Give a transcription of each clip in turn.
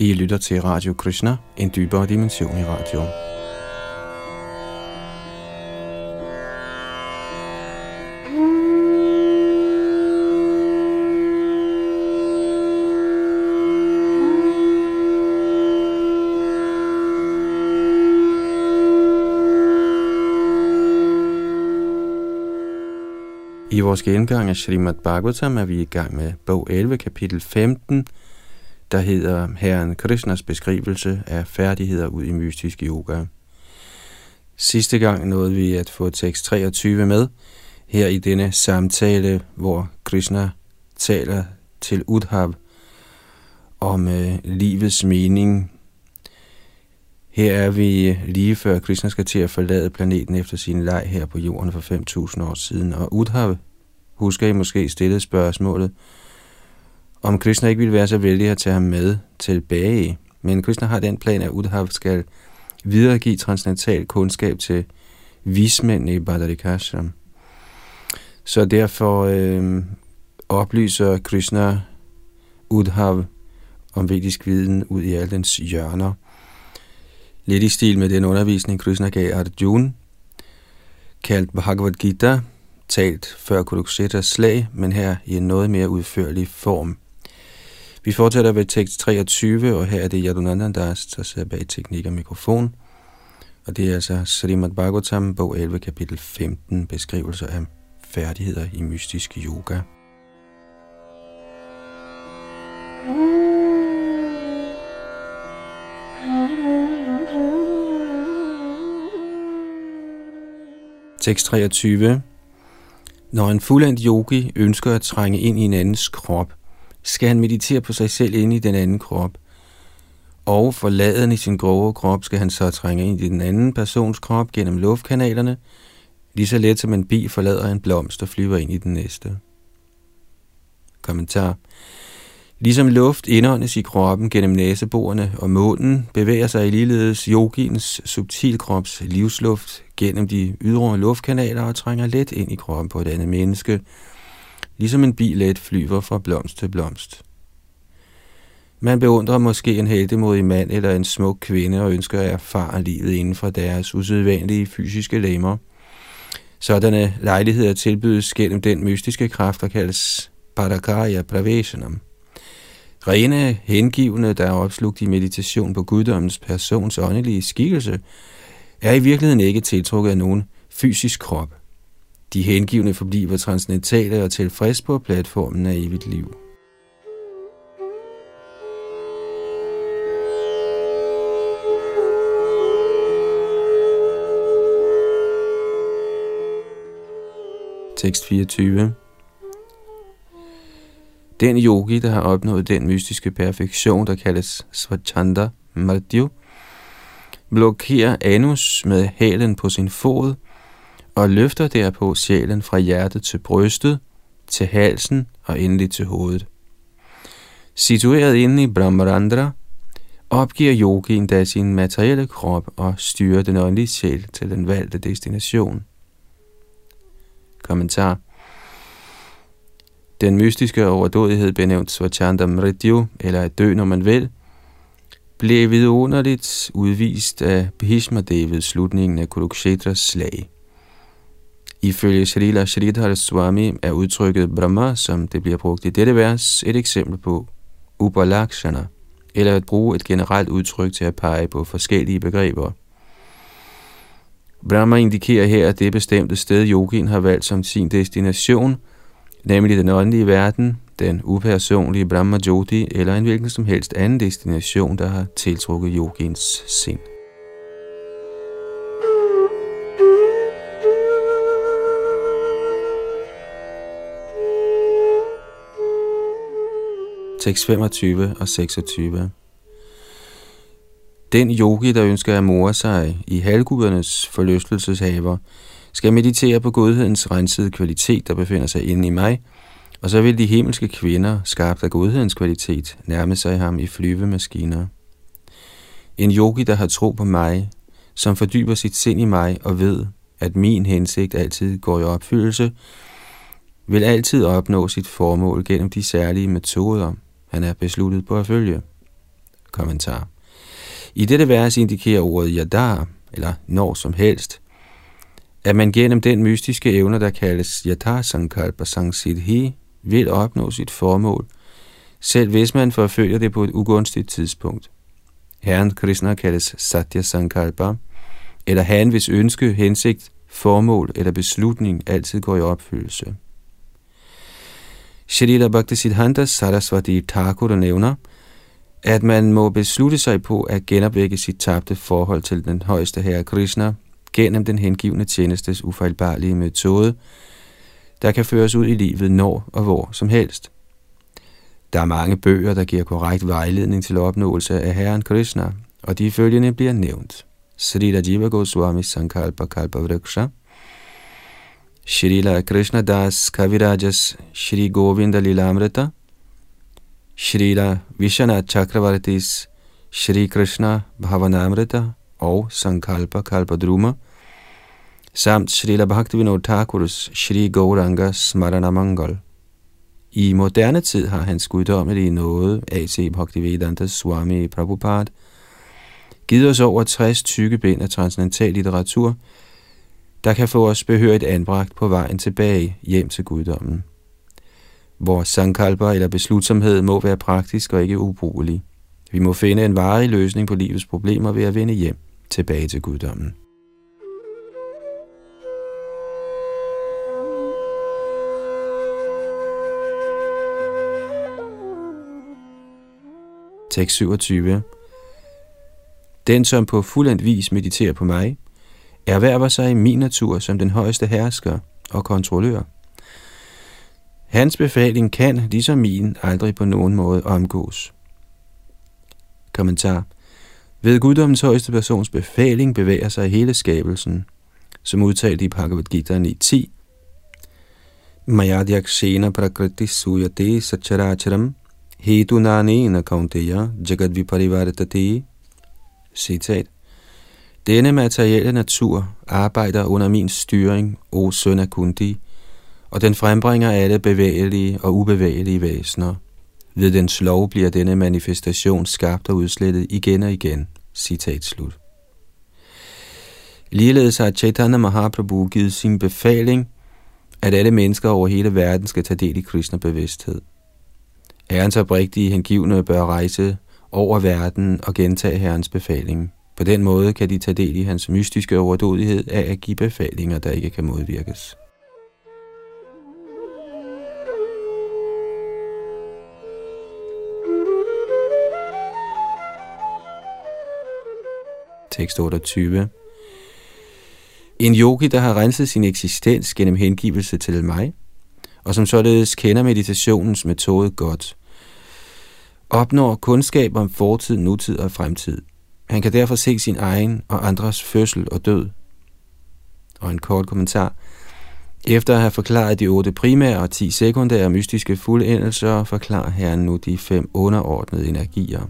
I lytter til Radio Krishna, en dybere dimension i radio. I vores gennemgang af Srimad Bhagavatam er vi i gang med bog 11, kapitel 15, der hedder Herren Krishnas beskrivelse af færdigheder ud i mystisk yoga. Sidste gang nåede vi at få tekst 23 med, her i denne samtale, hvor Krishna taler til Udhav om øh, livets mening. Her er vi øh, lige før Krishna skal til at forlade planeten efter sin leg her på jorden for 5.000 år siden, og Udhav husker I måske stillede spørgsmålet, om Krishna ikke ville være så vældig at tage ham med tilbage. Men Krishna har den plan, at Udhav skal videregive transcendental kundskab til vismændene i Badarikashram. Så derfor øh, oplyser Krishna Udhav om vedisk viden ud i alle dens hjørner. Lidt i stil med den undervisning, Krishna gav Arjuna, kaldt Bhagavad Gita, talt før Kuruksetas slag, men her i en noget mere udførlig form. Vi fortsætter ved tekst 23, og her er det Yadunanda Das, der sidder bag teknik og mikrofon. Og det er altså Srimad Bhagavatam, bog 11, kapitel 15, beskrivelse af færdigheder i mystisk yoga. Tekst 23 Når en fuldendt yogi ønsker at trænge ind i en andens krop, skal han meditere på sig selv inde i den anden krop. Og forladen i sin grove krop skal han så trænge ind i den anden persons krop gennem luftkanalerne, lige så let som en bi forlader en blomst og flyver ind i den næste. Kommentar. Ligesom luft indåndes i kroppen gennem næseborene og munden, bevæger sig i ligeledes yogins subtilkrops livsluft gennem de ydre luftkanaler og trænger let ind i kroppen på et andet menneske, ligesom en bil let flyver fra blomst til blomst. Man beundrer måske en heldemodig mand eller en smuk kvinde og ønsker at erfare livet inden for deres usædvanlige fysiske lemmer. Sådanne lejligheder tilbydes gennem den mystiske kraft, der kaldes Parakaya Praveshanam. Rene hengivne, der er opslugt i meditation på guddommens persons åndelige skikkelse, er i virkeligheden ikke tiltrukket af nogen fysisk krop. De hengivne forbliver transcendentale og tilfreds på platformen af evigt liv. Tekst 24 Den yogi, der har opnået den mystiske perfektion, der kaldes Svachanda Mardyu, blokerer anus med halen på sin fod – og løfter derpå sjælen fra hjertet til brystet, til halsen og endelig til hovedet. Situeret inde i Brahmarandra, opgiver yogien da sin materielle krop og styrer den åndelige sjæl til den valgte destination. Kommentar Den mystiske overdådighed benævnt Svachanda Mridyu, eller at dø, når man vil, blev vidunderligt udvist af Bhishma Devet slutningen af Kurukshetras slag. Ifølge Srila Sharidhar Swami er udtrykket Brahma, som det bliver brugt i dette vers, et eksempel på Upalakshana, eller at bruge et generelt udtryk til at pege på forskellige begreber. Brahma indikerer her, at det bestemte sted, yogien har valgt som sin destination, nemlig den åndelige verden, den upersonlige Brahma Jyoti eller en hvilken som helst anden destination, der har tiltrukket yogiens sind. Tekst 25 og 26. Den yogi, der ønsker at more sig i halvgudernes forlystelseshaver, skal meditere på godhedens rensede kvalitet, der befinder sig inde i mig, og så vil de himmelske kvinder, skabt af godhedens kvalitet, nærme sig ham i flyvemaskiner. En yogi, der har tro på mig, som fordyber sit sind i mig og ved, at min hensigt altid går i opfyldelse, vil altid opnå sit formål gennem de særlige metoder, han er besluttet på at følge. Kommentar. I dette vers indikerer ordet yadar, eller når som helst, at man gennem den mystiske evne, der kaldes yadar sankalpa sangsidhi, vil opnå sit formål, selv hvis man forfølger det på et ugunstigt tidspunkt. Herren Krishna kaldes Satya Sankalpa, eller han hvis ønske, hensigt, formål eller beslutning altid går i opfyldelse. Shrita Bhaktisiddhanta Sarasvati Thakur nævner, at man må beslutte sig på at genopvække sit tabte forhold til den højeste herre Krishna gennem den hengivne tjenestes ufejlbarlige metode, der kan føres ud i livet når og hvor som helst. Der er mange bøger, der giver korrekt vejledning til opnåelse af Herren Krishna, og de følgende bliver nævnt. Srila Jiva Goswami Sankalpa Kalpa Vriksha, Srila Krishna Das Kavirajas Shri Govinda Lilamrita, Srila Vishana Chakravartis Shri Krishna Bhavanamrita og Sankalpa Kalpadruma, samt Srila Bhaktivinoda Thakurs Shri Gauranga Smaranamangal. I moderne tid har hans guddommelige nåde, A.C. Bhaktivedanta Swami Prabhupada, givet os over 60 tykke bind af transcendental litteratur, der kan få os behørigt anbragt på vejen tilbage hjem til guddommen. Vores sankalpa eller beslutsomhed må være praktisk og ikke ubrugelig. Vi må finde en varig løsning på livets problemer ved at vende hjem tilbage til guddommen. Tekst 27. Den, som på fuldendt vis mediterer på mig, erhverver sig min natur som den højeste hersker og kontrollør. Hans befaling kan, ligesom min, aldrig på nogen måde omgås. Kommentar. Ved guddommens højeste persons befaling bevæger sig hele skabelsen, som udtalt i Bhagavad Gita 9.10. Mayadhyakshena prakriti suyate sacharacharam hedunanena kaunteya jagadviparivartate. Citat. Denne materielle natur arbejder under min styring, o søn af Kundi, og den frembringer alle bevægelige og ubevægelige væsener. Ved dens lov bliver denne manifestation skabt og udslettet igen og igen. Citat slut. Ligeledes har Chaitanya Mahaprabhu givet sin befaling, at alle mennesker over hele verden skal tage del i Krishna bevidsthed. Herrens oprigtige hengivne bør rejse over verden og gentage Herrens befaling. På den måde kan de tage del i hans mystiske overdådighed af at give befalinger, der ikke kan modvirkes. Tekst 28 En yogi, der har renset sin eksistens gennem hengivelse til mig, og som således kender meditationens metode godt, opnår kundskab om fortid, nutid og fremtid. Han kan derfor se sin egen og andres fødsel og død. Og en kort kommentar. Efter at have forklaret de otte primære og ti sekundære mystiske fuldendelser, forklarer herren nu de fem underordnede energier.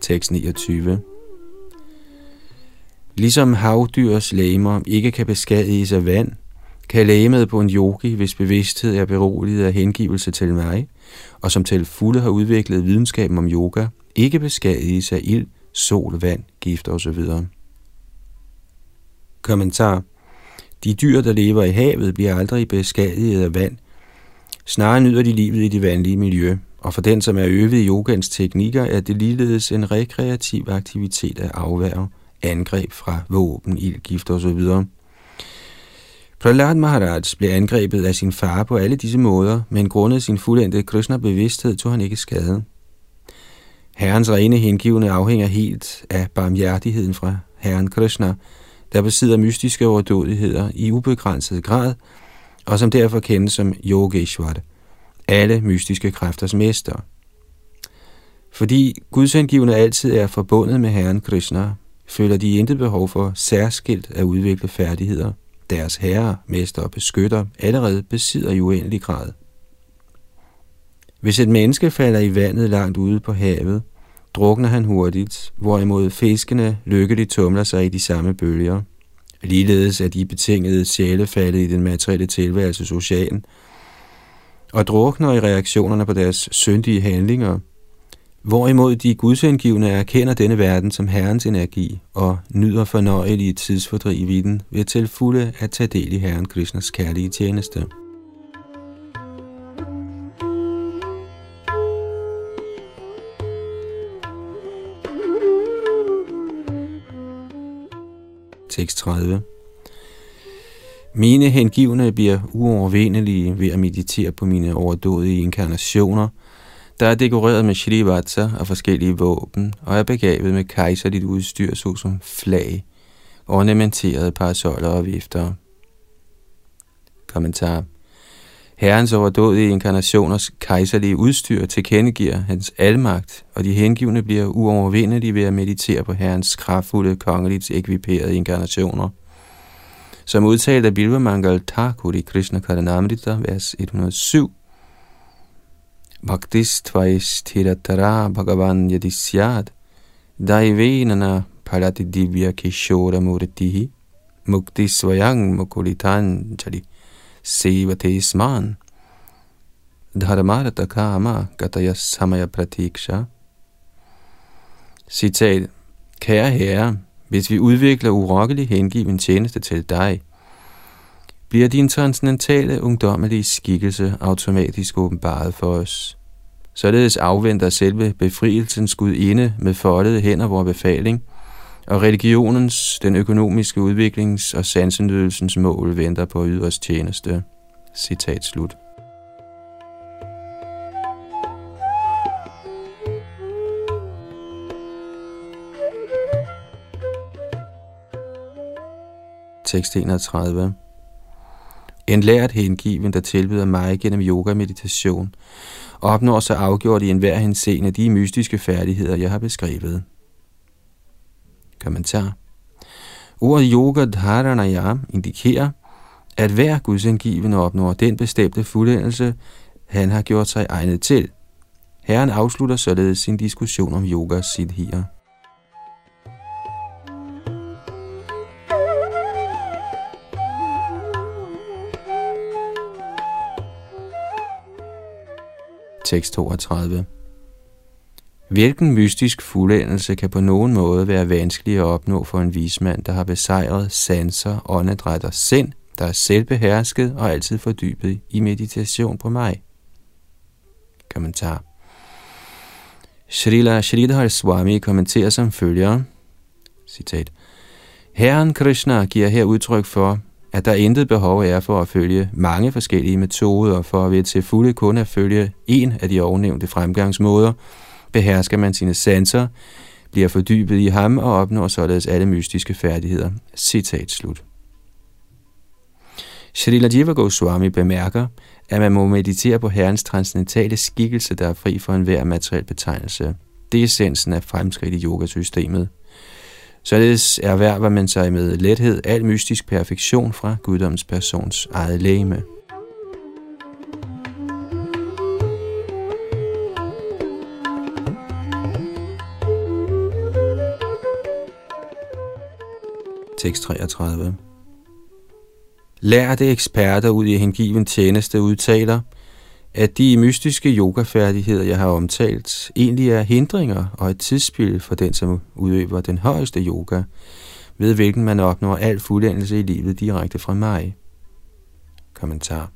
Tekst 29 Ligesom havdyrs læmer ikke kan beskadiges af vand, kan lægemet på en yogi, hvis bevidsthed er beroliget af hengivelse til mig, og som til fulde har udviklet videnskaben om yoga, ikke beskadiges af ild, sol, vand, gift osv. Kommentar De dyr, der lever i havet, bliver aldrig beskadiget af vand. Snarere nyder de livet i det vandlige miljø, og for den, som er øvet i yogans teknikker, er det ligeledes en rekreativ aktivitet at afværge angreb fra våben, ildgifter osv. Prahlad Maharaj blev angrebet af sin far på alle disse måder, men grundet sin fuldendte Krishna-bevidsthed tog han ikke skade. Herrens rene hengivende afhænger helt af barmhjertigheden fra Herren Krishna, der besidder mystiske overdådigheder i ubegrænset grad, og som derfor kendes som Yogeshwar, alle mystiske kræfters mester. Fordi Guds hengivende altid er forbundet med Herren Krishna, føler de intet behov for særskilt at udvikle færdigheder. Deres herre, mester og beskytter allerede besidder i uendelig grad. Hvis et menneske falder i vandet langt ude på havet, drukner han hurtigt, hvorimod fiskene lykkeligt tumler sig i de samme bølger. Ligeledes er de betingede sjæle faldet i den materielle tilværelses ocean og drukner i reaktionerne på deres syndige handlinger, hvorimod de gudsindgivende erkender denne verden som Herrens energi og nyder fornøjelige tidsfordriv i den ved til fulde at tage del i Herren Krishnas kærlige tjeneste. Tekst 30 Mine hengivne bliver uovervindelige ved at meditere på mine overdådige inkarnationer, der er dekoreret med shrivatsa og forskellige våben, og er begavet med kejserligt udstyr, såsom flag, ornamenterede parasoller og vifter. Kommentar Herrens overdådige inkarnationers kejserlige udstyr tilkendegiver hans almagt, og de hengivne bliver uovervindelige ved at meditere på Herrens kraftfulde, kongeligt ekviperede inkarnationer. Som udtalt af Bilvamangal Thakur i Krishna Karanamrita, vers 107, Bhaktis tvais tiratara bhagavan yadisyad, daivenana palati divya kishora murtihi, mukti svayang mukulitanjali sevate sman, dharmarata kama gataya samaya pratiksha. Citat, Kære herre, hvis vi udvikler urokkelig hengiven tjeneste til dig, bliver din transcendentale ungdommelige skikkelse automatisk åbenbaret for os. Således afventer selve befrielsens gudinde med foldede hænder vores befaling, og religionens, den økonomiske udviklings- og sansenydelsens mål venter på yders tjeneste. Citat slut. Tekst 31 en lært hengiven, der tilbyder mig gennem yoga meditation, opnår så afgjort i enhver henseende de mystiske færdigheder, jeg har beskrevet. Kommentar. Ordet yoga dharanaya indikerer, at hver gudsindgivende opnår den bestemte fuldendelse, han har gjort sig egnet til. Herren afslutter således sin diskussion om yoga siddhier. Tekst 32 Hvilken mystisk fuldendelse kan på nogen måde være vanskelig at opnå for en vismand, der har besejret sanser, åndedræt og sind, der er selvbehersket og altid fordybet i meditation på mig? Kommentar. Srila Sridhar Swami kommenterer som følger, citat, Herren Krishna giver her udtryk for, at der intet behov er for at følge mange forskellige metoder, for at ved til fulde kun at følge en af de ovennævnte fremgangsmåder, behersker man sine sanser, bliver fordybet i ham og opnår således alle mystiske færdigheder. Citat slut. Shrila Jiva Goswami bemærker, at man må meditere på Herrens transcendentale skikkelse, der er fri for enhver materiel betegnelse. Det er essensen af fremskridt i yogasystemet. Således erhverver man sig med lethed al mystisk perfektion fra guddoms persons eget lægeme. Tekst 33 Lærte eksperter ud i hengiven tjeneste udtaler, at de mystiske yogafærdigheder, jeg har omtalt, egentlig er hindringer og et tidsspil for den, som udøver den højeste yoga, ved hvilken man opnår al fuldendelse i livet direkte fra mig. Kommentar.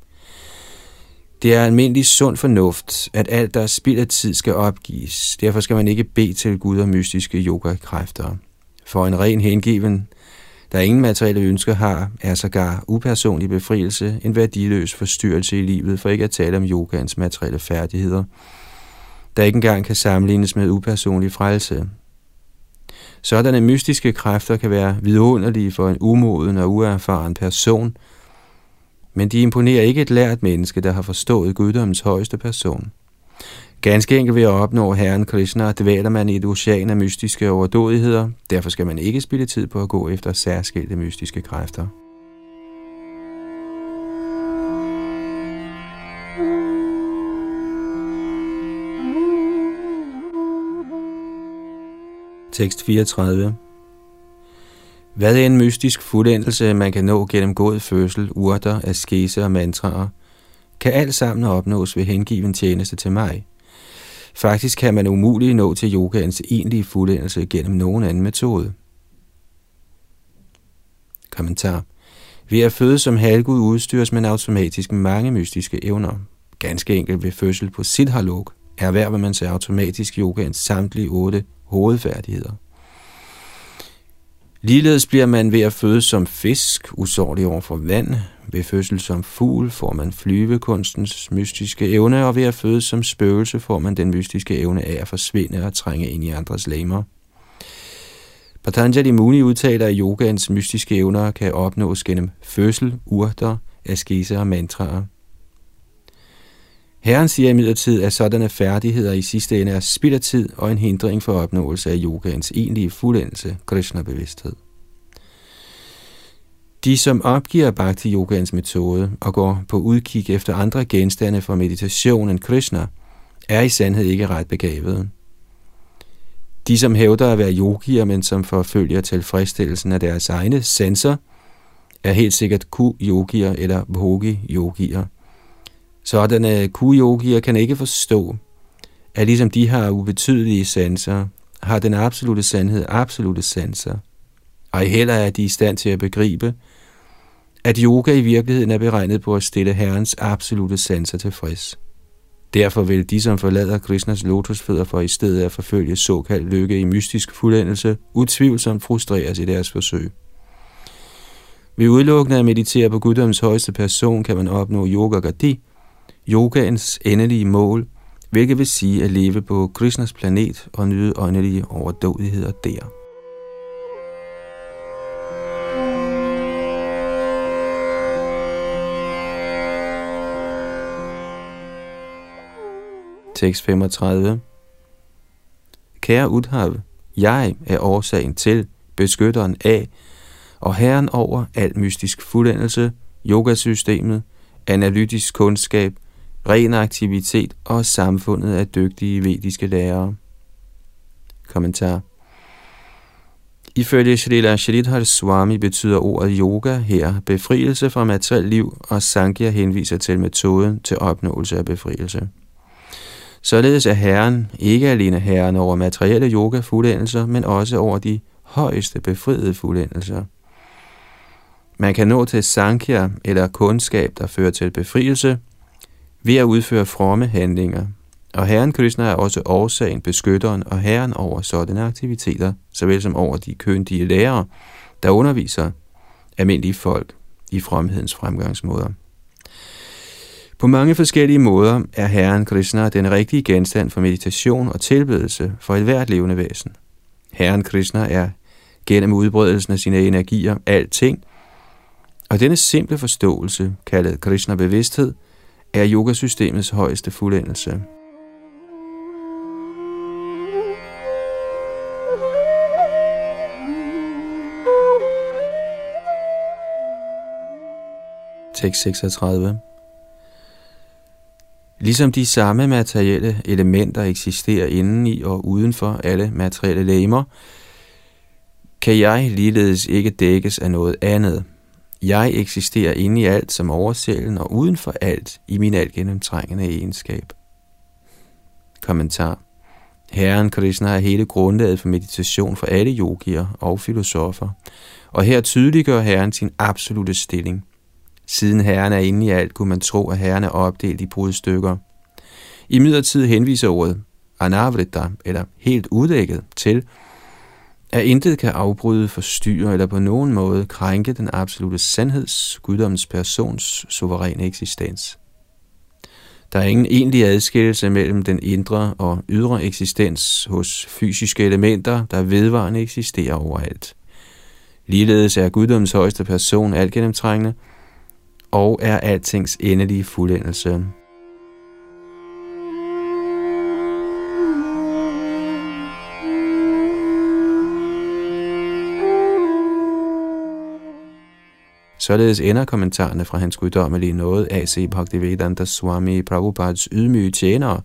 Det er almindelig sund fornuft, at alt, der er spild af tid, skal opgives. Derfor skal man ikke bede til Gud og mystiske yogakræfter. For en ren hengiven der ingen materielle ønsker har, er sågar upersonlig befrielse en værdiløs forstyrrelse i livet, for ikke at tale om yogans materielle færdigheder, der ikke engang kan sammenlignes med upersonlig frelse. Sådanne mystiske kræfter kan være vidunderlige for en umoden og uerfaren person, men de imponerer ikke et lært menneske, der har forstået guddommens højeste person. Ganske enkelt ved at opnå Herren Krishna, dvæler man i et ocean af mystiske overdådigheder. Derfor skal man ikke spille tid på at gå efter særskilte mystiske kræfter. Tekst 34 Hvad er en mystisk fuldendelse, man kan nå gennem god fødsel, urter, askese og mantraer, kan alt sammen opnås ved hengiven tjeneste til mig. Faktisk kan man umuligt nå til yogaens egentlige fuldendelse gennem nogen anden metode. Kommentar. Ved at føde som halvgud udstyres man automatisk med mange mystiske evner. Ganske enkelt ved fødsel på Siddhalok erhverver man sig automatisk yogaens samtlige otte hovedfærdigheder. Ligeledes bliver man ved at føde som fisk, usårlig over for vand. Ved fødsel som fugl får man flyvekunstens mystiske evne, og ved at føde som spøgelse får man den mystiske evne af at forsvinde og trænge ind i andres lemmer. Patanjali Muni udtaler, at yogaens mystiske evner kan opnås gennem fødsel, urter, askese og mantraer. Herren siger imidlertid, at sådanne færdigheder i sidste ende er spild af tid og en hindring for opnåelse af yogaens egentlige fuldendelse, Krishna-bevidsthed. De, som opgiver bhakti yogans metode og går på udkig efter andre genstande for meditation end Krishna, er i sandhed ikke ret begavede. De, som hævder at være yogier, men som forfølger tilfredsstillelsen af deres egne sanser, er helt sikkert ku-yogier eller bhogi-yogier. Sådanne øh, kuyogier kan ikke forstå, at ligesom de har ubetydelige sanser, har den absolute sandhed absolute sanser. Og heller er de i stand til at begribe, at yoga i virkeligheden er beregnet på at stille Herrens absolute sanser tilfreds. Derfor vil de, som forlader Krishnas lotusfødder for i stedet at forfølge såkaldt lykke i mystisk fuldendelse, utvivlsomt frustreres i deres forsøg. Ved udelukkende at meditere på guddoms højeste person kan man opnå yoga gadi, yogaens endelige mål, hvilket vil sige at leve på Krishnas planet og nyde åndelige overdådigheder der. Tekst 35 Kære Udhav, jeg er årsagen til, beskytteren af og herren over al mystisk fuldendelse, yogasystemet, analytisk kundskab, ren aktivitet og samfundet af dygtige vediske lærere. Kommentar Ifølge Srila Shridhar Swami betyder ordet yoga her befrielse fra materiel liv, og Sankhya henviser til metoden til opnåelse af befrielse. Således er Herren ikke alene Herren over materielle yoga-fuldendelser, men også over de højeste befriede fuldendelser. Man kan nå til Sankhya eller kundskab, der fører til befrielse, ved at udføre fromme handlinger. Og Herren Krishna er også årsagen, beskytteren og Herren over sådanne aktiviteter, såvel som over de køndige lærere, der underviser almindelige folk i fromhedens fremgangsmåder. På mange forskellige måder er Herren Krishna den rigtige genstand for meditation og tilbedelse for et hvert levende væsen. Herren Krishna er gennem udbredelsen af sine energier alting, og denne simple forståelse, kaldet Krishna-bevidsthed, er yogasystemets højeste fuldendelse. Tekst 36 Ligesom de samme materielle elementer eksisterer inden i og uden for alle materielle legemer, kan jeg ligeledes ikke dækkes af noget andet. Jeg eksisterer inde i alt som oversælen og uden for alt i min alt gennemtrængende egenskab. Kommentar Herren Krishna er hele grundlaget for meditation for alle yogier og filosofer, og her tydeliggør Herren sin absolute stilling – Siden herren er inde i alt, kunne man tro, at herren er opdelt i brudstykker. I midlertid henviser ordet anavrita, eller helt uddækket, til, at intet kan afbryde, forstyrre eller på nogen måde krænke den absolute sandheds, guddommens persons suveræne eksistens. Der er ingen egentlig adskillelse mellem den indre og ydre eksistens hos fysiske elementer, der vedvarende eksisterer overalt. Ligeledes er guddommens højeste person altgennemtrængende og er altings endelige fuldendelse. Således ender kommentarerne fra hans guddommelige nåde A.C. Bhaktivedanta Swami Prabhupads ydmyge tjenere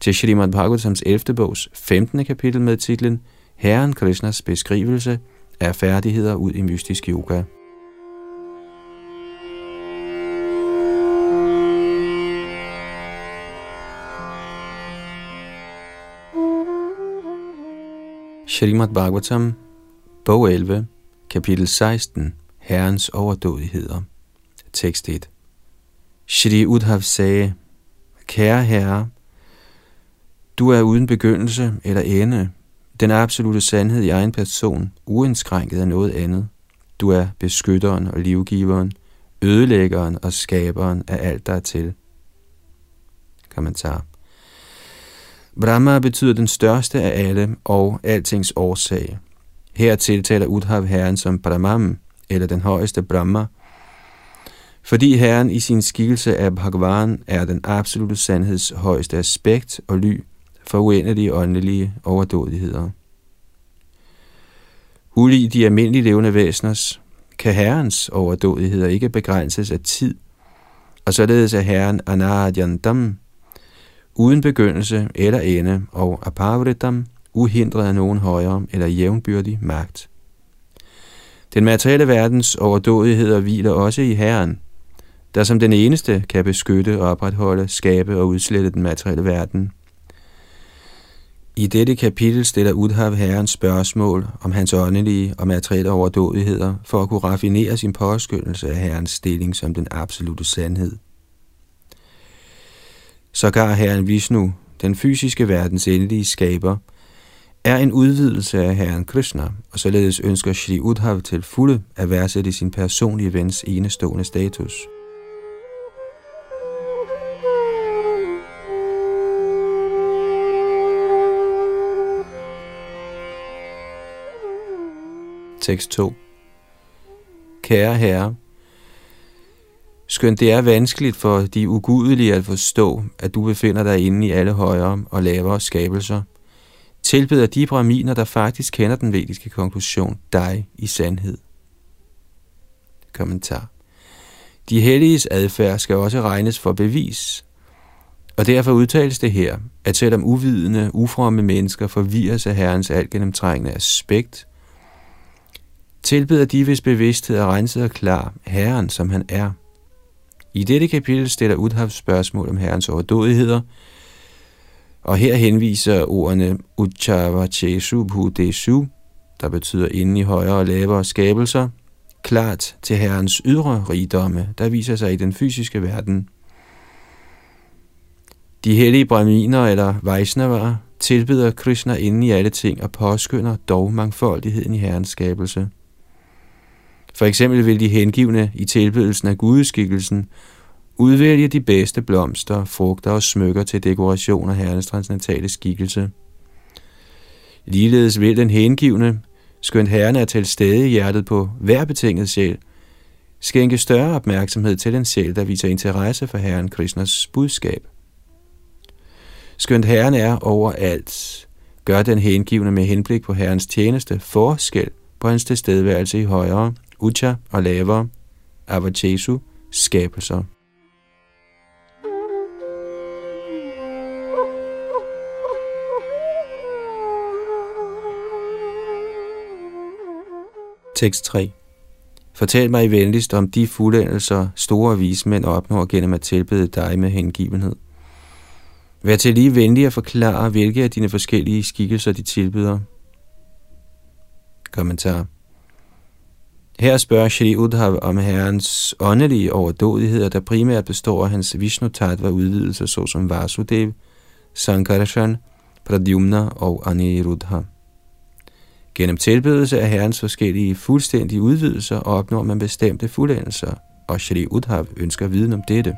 til Srimad Bhagavatams 11. bogs 15. kapitel med titlen Herren Krishnas beskrivelse af færdigheder ud i mystisk yoga. Srimad Bhagavatam, bog 11, kapitel 16, Herrens overdådigheder. Tekst 1. Shri Udhav sagde, Kære Herre, du er uden begyndelse eller ende, den absolute sandhed i egen person, uindskrænket af noget andet. Du er beskytteren og livgiveren, ødelæggeren og skaberen af alt, der er til. Kommentar. Brahma betyder den største af alle og altings årsag. Her tiltaler Udhav herren som Brahman, eller den højeste Brahma, fordi herren i sin skikkelse af Bhagavan er den absolute sandheds højeste aspekt og ly for uendelige åndelige overdådigheder. Ulig de almindelige levende væseners, kan herrens overdådigheder ikke begrænses af tid, og således er herren Anadjandam, uden begyndelse eller ende, og Apavritam, uhindret af nogen højere eller jævnbyrdig magt. Den materielle verdens overdådigheder hviler også i Herren, der som den eneste kan beskytte og opretholde, skabe og udslette den materielle verden. I dette kapitel stiller Udhav Herren spørgsmål om hans åndelige og materielle overdådigheder for at kunne raffinere sin påskyndelse af Herrens stilling som den absolute sandhed. Sågar Herren Vishnu, den fysiske verdens endelige skaber, er en udvidelse af Herren Krishna, og således ønsker Shri Udhav til fulde at værdsætte sin personlige vens enestående status. Tekst 2 Kære Herre, skønt det er vanskeligt for de ugudelige at forstå, at du befinder dig inde i alle højere og lavere skabelser, tilbeder de braminer, der faktisk kender den vediske konklusion, dig i sandhed. Kommentar. De helliges adfærd skal også regnes for bevis, og derfor udtales det her, at selvom uvidende, ufromme mennesker forvirres af Herrens altgennemtrængende aspekt, tilbeder de, hvis bevidsthed er renset og klar, Herren, som han er. I dette kapitel stiller Udhav spørgsmål om Herrens overdådigheder, og her henviser ordene Uchavachesu Bhudesu, der betyder inden i højere og lavere skabelser, klart til Herrens ydre rigdomme, der viser sig i den fysiske verden. De hellige brahminer eller Vaisnavaer tilbeder Krishna inden i alle ting og påskynder dog mangfoldigheden i Herrens skabelse. For eksempel vil de hengivne i tilbedelsen af gudeskikkelsen udvælge de bedste blomster, frugter og smykker til dekoration af herrens transcendentale skikkelse. Ligeledes vil den hengivne, skønt herren er til stede i hjertet på hver betinget sjæl, skænke større opmærksomhed til en sjæl, der viser interesse for herren Krishnas budskab. Skønt herren er overalt, gør den hengivne med henblik på herrens tjeneste forskel på hans tilstedeværelse i højere ucha og lavere, avachesu, skabelser. Tekst 3 Fortæl mig venligst om de fuldendelser, store vismænd opnår gennem at tilbede dig med hengivenhed. Vær til lige venlig at forklare, hvilke af dine forskellige skikkelser de tilbyder. Kommentar her spørger Shri Udhav om herrens åndelige overdådigheder, der primært består af hans Vishnu Tattva udvidelser, såsom Vasudev, Sankarshan, Pradyumna og Aniruddha. Gennem tilbedelse af herrens forskellige fuldstændige udvidelser opnår man bestemte fuldendelser, og Shri Udhav ønsker viden om dette.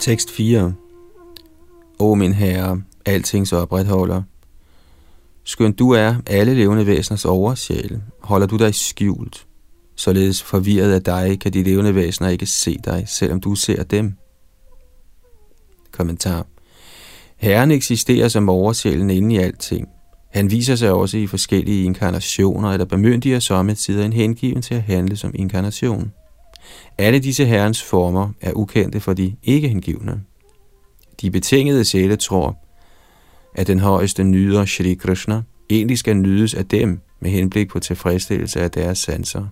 Tekst 4 O min herre, altings opretholder, skønt du er alle levende væseners oversjæl, holder du dig skjult. Således forvirret af dig, kan de levende væsener ikke se dig, selvom du ser dem. Kommentar. Herren eksisterer som oversjælen inde i alting. Han viser sig også i forskellige inkarnationer, eller bemyndiger somme tider en hengiven til at handle som inkarnation. Alle disse herrens former er ukendte for de ikke hengivne. De betingede sjæle tror, at den højeste nyder Shri Krishna egentlig skal nydes af dem med henblik på tilfredsstillelse af deres sanser.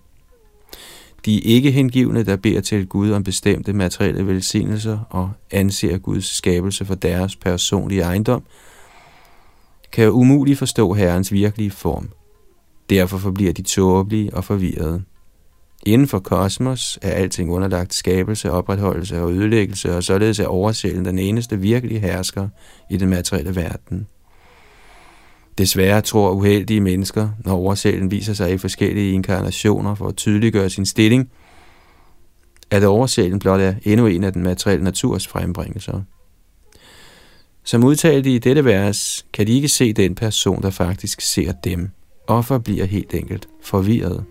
De ikke hengivne, der beder til Gud om bestemte materielle velsignelser og anser Guds skabelse for deres personlige ejendom, kan umuligt forstå Herrens virkelige form. Derfor forbliver de tåbelige og forvirrede. Inden for kosmos er alting underlagt skabelse, opretholdelse og ødelæggelse, og således er oversjælen den eneste virkelige hersker i den materielle verden. Desværre tror uheldige mennesker, når oversjælen viser sig i forskellige inkarnationer for at tydeliggøre sin stilling, at oversjælen blot er endnu en af den materielle naturs frembringelser. Som udtalt i dette vers, kan de ikke se den person, der faktisk ser dem, og forbliver helt enkelt forvirret.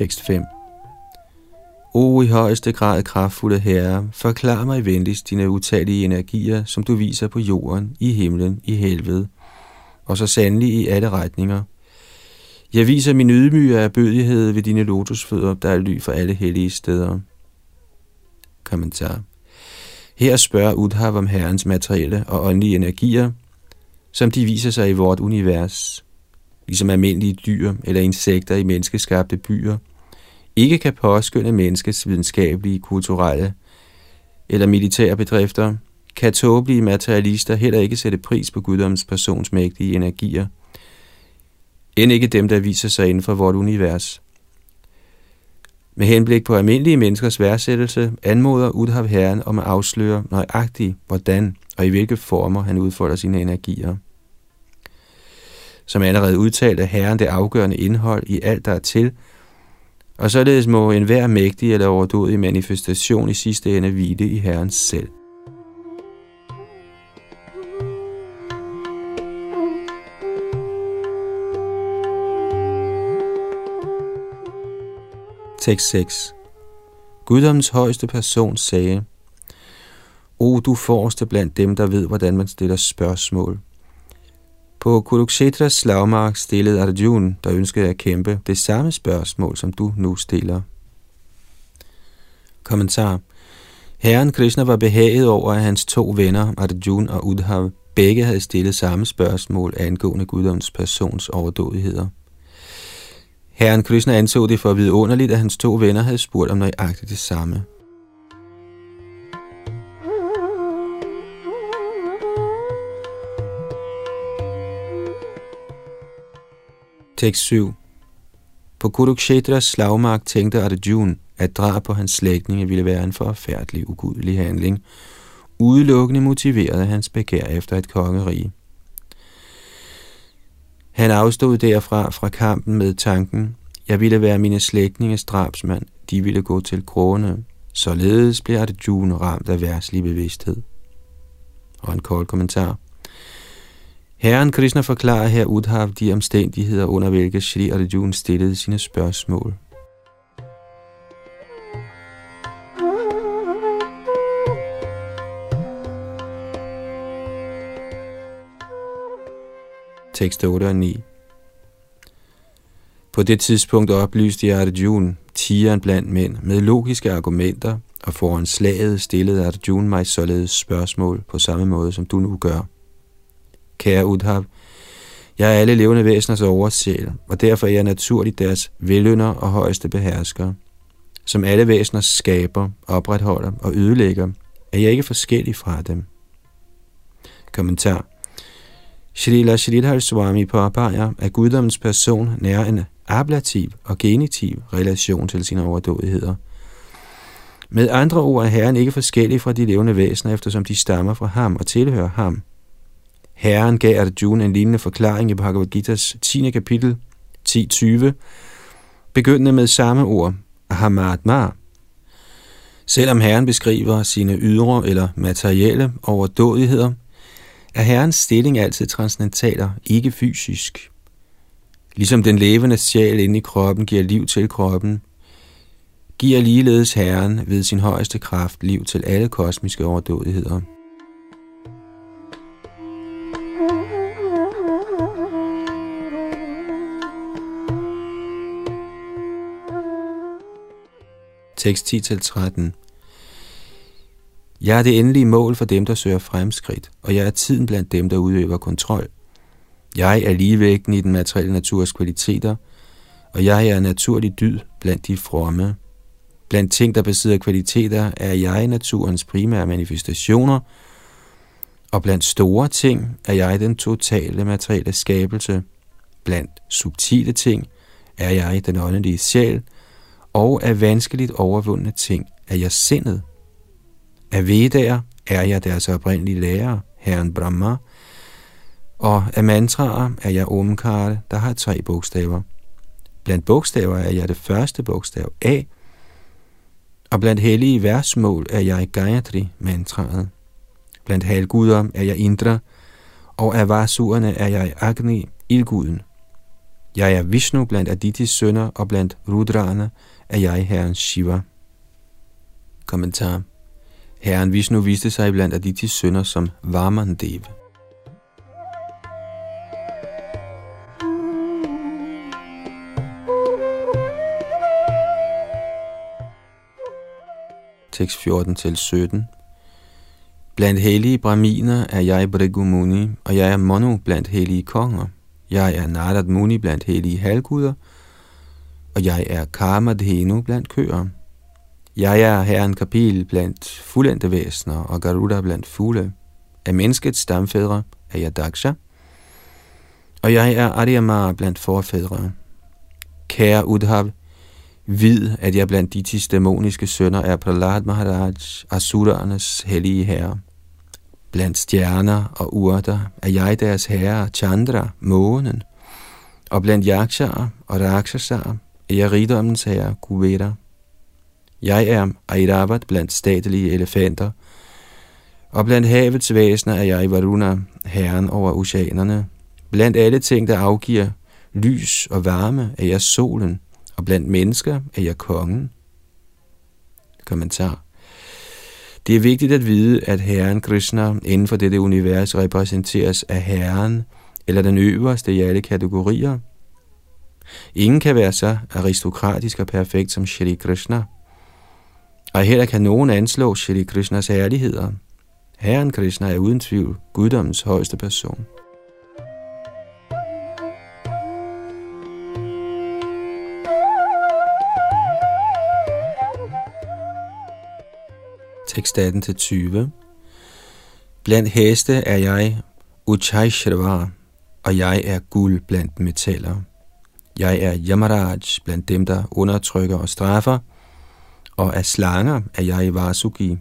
Tekst 5 O i højeste grad kraftfulde Herre, forklar mig venligst dine utallige energier, som du viser på jorden, i himlen, i helvede, og så sandelig i alle retninger. Jeg viser min ydmyge erbødighed ved dine lotusfødder, der er ly for alle hellige steder. Kommentar. Her spørger Udhav om Herrens materielle og åndelige energier, som de viser sig i vort univers, ligesom almindelige dyr eller insekter i menneskeskabte byer – ikke kan påskynde menneskets videnskabelige, kulturelle eller militære bedrifter, kan tåbelige materialister heller ikke sætte pris på guddoms personsmægtige energier, end ikke dem, der viser sig inden for vort univers. Med henblik på almindelige menneskers værdsættelse anmoder Udhav Herren om at afsløre nøjagtigt, hvordan og i hvilke former han udfolder sine energier. Som allerede udtalt er Herren det afgørende indhold i alt, der er til, og således må enhver mægtig eller overdådig manifestation i sidste ende hvile i Herrens selv. Tekst 6 Guddoms højeste person sagde, O du forreste blandt dem, der ved, hvordan man stiller spørgsmål. På Kuruksetras slagmark stillede Arjuna, der ønskede at kæmpe, det samme spørgsmål, som du nu stiller. Kommentar. Herren Krishna var behaget over, at hans to venner, Arjuna og Udhav, begge havde stillet samme spørgsmål angående guddoms persons overdådigheder. Herren Krishna anså det for vidunderligt, at hans to venner havde spurgt om nøjagtigt det samme. Tekst 7 På Kurukshetras slagmark tænkte Arjuna, at drab på hans slægtninge ville være en forfærdelig, ugudelig handling, udelukkende motiveret af hans begær efter et kongerige. Han afstod derfra fra kampen med tanken, jeg ville være mine slægtninges drabsmand, de ville gå til krone. Således blev Arjuna ramt af værtslig bevidsthed. Og en kort kommentar. Herren Krishna forklarer her Udhav de omstændigheder, under hvilke Shri Arjuna stillede sine spørgsmål. Tekst 8 og 9 På det tidspunkt oplyste Arjuna, tigeren blandt mænd, med logiske argumenter, og foran slaget stillede Arjuna mig således spørgsmål på samme måde, som du nu gør. Kære Udhav, jeg er alle levende væseners oversjæl, og derfor er jeg naturligt deres velønder og højeste behersker. Som alle væsener skaber, opretholder og ødelægger, er jeg ikke forskellig fra dem. Kommentar Shrila Shridhar Swami påpeger, at guddommens person nærer en ablativ og genitiv relation til sine overdådigheder. Med andre ord er Herren ikke forskellig fra de levende væsener, eftersom de stammer fra ham og tilhører ham. Herren gav Arjuna en lignende forklaring i Bhagavad Gita's 10. kapitel 10.20, begyndende med samme ord, Ahamatma. Selvom Herren beskriver sine ydre eller materielle overdådigheder, er Herrens stilling altid transcendentaler, ikke fysisk. Ligesom den levende sjæl inde i kroppen giver liv til kroppen, giver ligeledes Herren ved sin højeste kraft liv til alle kosmiske overdådigheder. Tekst 10-13 Jeg er det endelige mål for dem, der søger fremskridt, og jeg er tiden blandt dem, der udøver kontrol. Jeg er ligevægten i den materielle naturs kvaliteter, og jeg er naturlig dyd blandt de fromme. Blandt ting, der besidder kvaliteter, er jeg naturens primære manifestationer, og blandt store ting er jeg den totale materielle skabelse. Blandt subtile ting er jeg den åndelige sjæl, og af vanskeligt overvundne ting er jeg sindet. Af vedager er jeg deres oprindelige lærer, Herren Brahma, og af mantraer er jeg Omkara, der har tre bogstaver. Blandt bogstaver er jeg det første bogstav A, og blandt hellige versmål er jeg Gayatri mantraet. Blandt halvguder er jeg Indra, og af varsurerne er jeg Agni, ildguden. Jeg er Vishnu blandt Aditis sønner, og blandt Rudrane er jeg Herren Shiva. Kommentar. Herren Vishnu viste sig blandt Aditis sønner som Varmandev. Tekst 14 til 17. Blandt hellige braminer er jeg Brigu Muni, og jeg er Monu blandt hellige konger. Jeg er Narad Muni blandt hellige halvguder, og jeg er Kamadhenu blandt køer. Jeg er herren Kapil blandt fuldendte væsener og Garuda blandt fugle. Af menneskets stamfædre er jeg Daksha, og jeg er Aryama blandt forfædre. Kære Udhav, vid, at jeg blandt de tis dæmoniske sønner er Prahlad Maharaj, Asuraernes hellige herre. Blandt stjerner og urter er jeg deres herre, Chandra, månen, og blandt yaksha'er og jeg er jeg rigdommens herre, Kuvera. Jeg er Airavat blandt statelige elefanter, og blandt havets væsener er jeg Varuna, herren over oceanerne. Blandt alle ting, der afgiver lys og varme, er jeg solen, og blandt mennesker er jeg kongen. Kommentar. Det er vigtigt at vide, at Herren Krishna inden for dette univers repræsenteres af Herren, eller den øverste i alle kategorier. Ingen kan være så aristokratisk og perfekt som Shri Krishna. Og heller kan nogen anslå Shri Krishnas herligheder. Herren Krishna er uden tvivl guddommens højeste person. tekst 18-20. Blandt heste er jeg Uchaishravar, og jeg er guld blandt metaller. Jeg er Yamaraj blandt dem, der undertrykker og straffer, og af slanger er jeg Vasuki.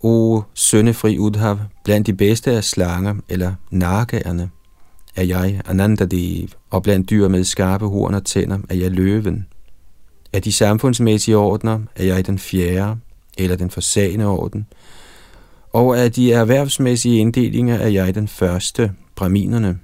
O søndefri Udhav, blandt de bedste af slanger, eller narkagerne, er jeg Anandadev, og blandt dyr med skarpe horn og tænder er jeg løven. Af de samfundsmæssige ordner er jeg den fjerde, eller den forsagende orden, og af de erhvervsmæssige inddelinger er jeg den første, braminerne.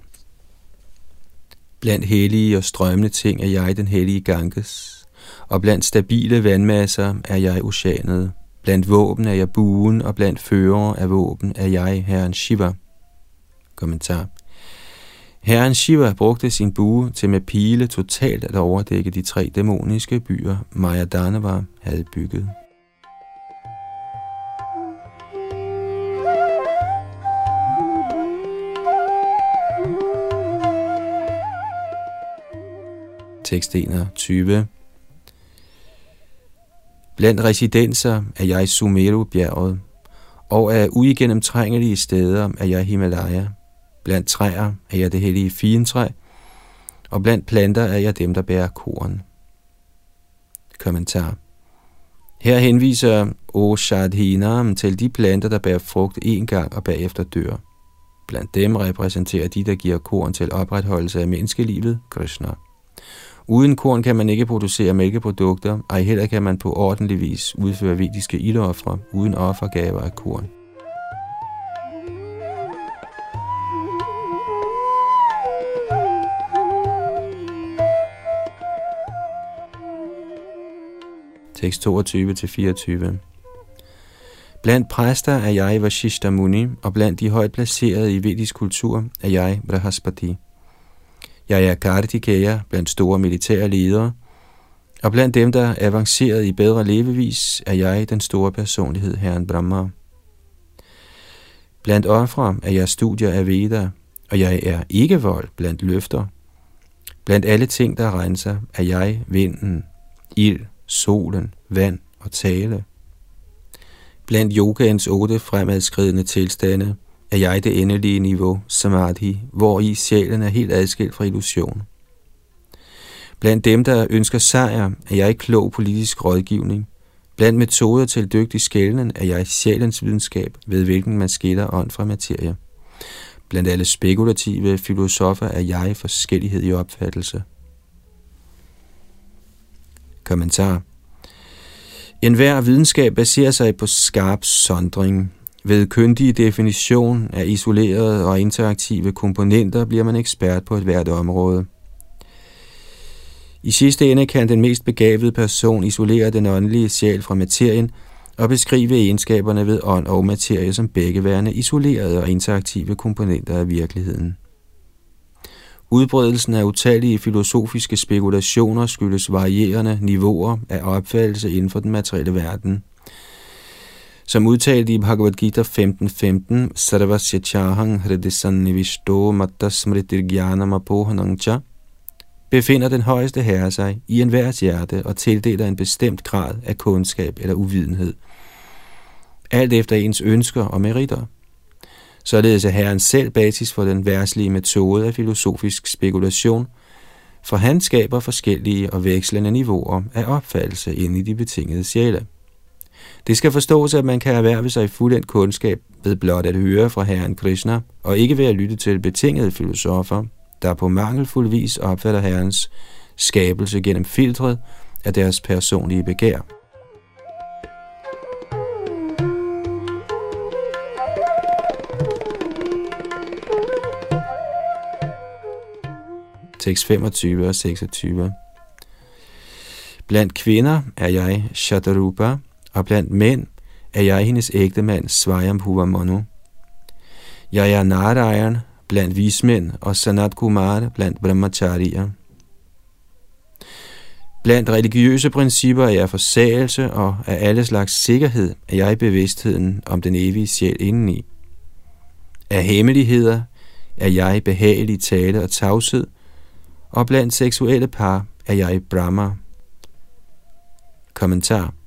Blandt hellige og strømmende ting er jeg den hellige Ganges, og blandt stabile vandmasser er jeg oceanet. Blandt våben er jeg buen, og blandt fører af våben er jeg herren Shiva. Kommentar. Herren Shiva brugte sin bue til med pile totalt at overdække de tre dæmoniske byer, Maya Danava havde bygget. Tekst 21. Blandt residenser er jeg Sumeru-bjerget, og af uigennemtrængelige steder er jeg Himalaya. Blandt træer er jeg det hellige fientræ, og blandt planter er jeg dem, der bærer korn. Kommentar. Her henviser Oshadhinam til de planter, der bærer frugt en gang og bagefter dør. Blandt dem repræsenterer de, der giver korn til opretholdelse af menneskelivet, Krishna. Uden korn kan man ikke producere mælkeprodukter, ej heller kan man på ordentlig vis udføre vediske ildoffre uden offergaver af korn. Tekst 22-24 Blandt præster er jeg Vashishta Muni, og blandt de højt placerede i vedisk kultur er jeg Brahaspati. Jeg er Kartikeya blandt store militære ledere, Og blandt dem, der er avanceret i bedre levevis, er jeg den store personlighed, Herren Brahma. Blandt ofre er jeg studier af Veda, og jeg er ikke vold blandt løfter. Blandt alle ting, der renser, er jeg vinden, ild, solen, vand og tale. Blandt yogaens otte fremadskridende tilstande er jeg det endelige niveau, samadhi, hvor i sjælen er helt adskilt fra illusion. Blandt dem, der ønsker sejr, er jeg klog politisk rådgivning. Blandt metoder til dygtig skælden er jeg sjælens videnskab, ved hvilken man skiller ånd fra materie. Blandt alle spekulative filosofer er jeg forskellighed i opfattelse. Kommentar En hver videnskab baserer sig på skarp sondring. Ved kyndig definition af isolerede og interaktive komponenter bliver man ekspert på et hvert område. I sidste ende kan den mest begavede person isolere den åndelige sjæl fra materien og beskrive egenskaberne ved ånd og materie som begge værende isolerede og interaktive komponenter af virkeligheden. Udbredelsen af utallige filosofiske spekulationer skyldes varierende niveauer af opfattelse inden for den materielle verden. Som udtalt i Bhagavad Gita 15.15, Sarvasya Hridisan Nivishto matta smritirgyanam apohanangcha, befinder den højeste herre sig i enhvers hjerte og tildeler en bestemt grad af kundskab eller uvidenhed. Alt efter ens ønsker og meritter. Således er Herren selv basis for den værslige metode af filosofisk spekulation, for han skaber forskellige og vekslende niveauer af opfattelse ind i de betingede sjæle. Det skal forstås, at man kan erhverve sig fuldendt kundskab ved blot at høre fra Herren Krishna, og ikke ved at lytte til betingede filosofer, der på mangelfuld vis opfatter Herrens skabelse gennem filtret af deres personlige begær. Tekst 25 og 26 Blandt kvinder er jeg Shatarupa, og blandt mænd er jeg hendes ægtemand Svayambhuva Manu. Jeg er Narayan, blandt vismænd og Sanat Kumar blandt brahmacharier. Blandt religiøse principper er jeg forsagelse, og af alle slags sikkerhed er jeg bevidstheden om den evige sjæl indeni. Af hemmeligheder er jeg behagelig tale og tavshed, og blandt seksuelle par er jeg Brahma. Kommentar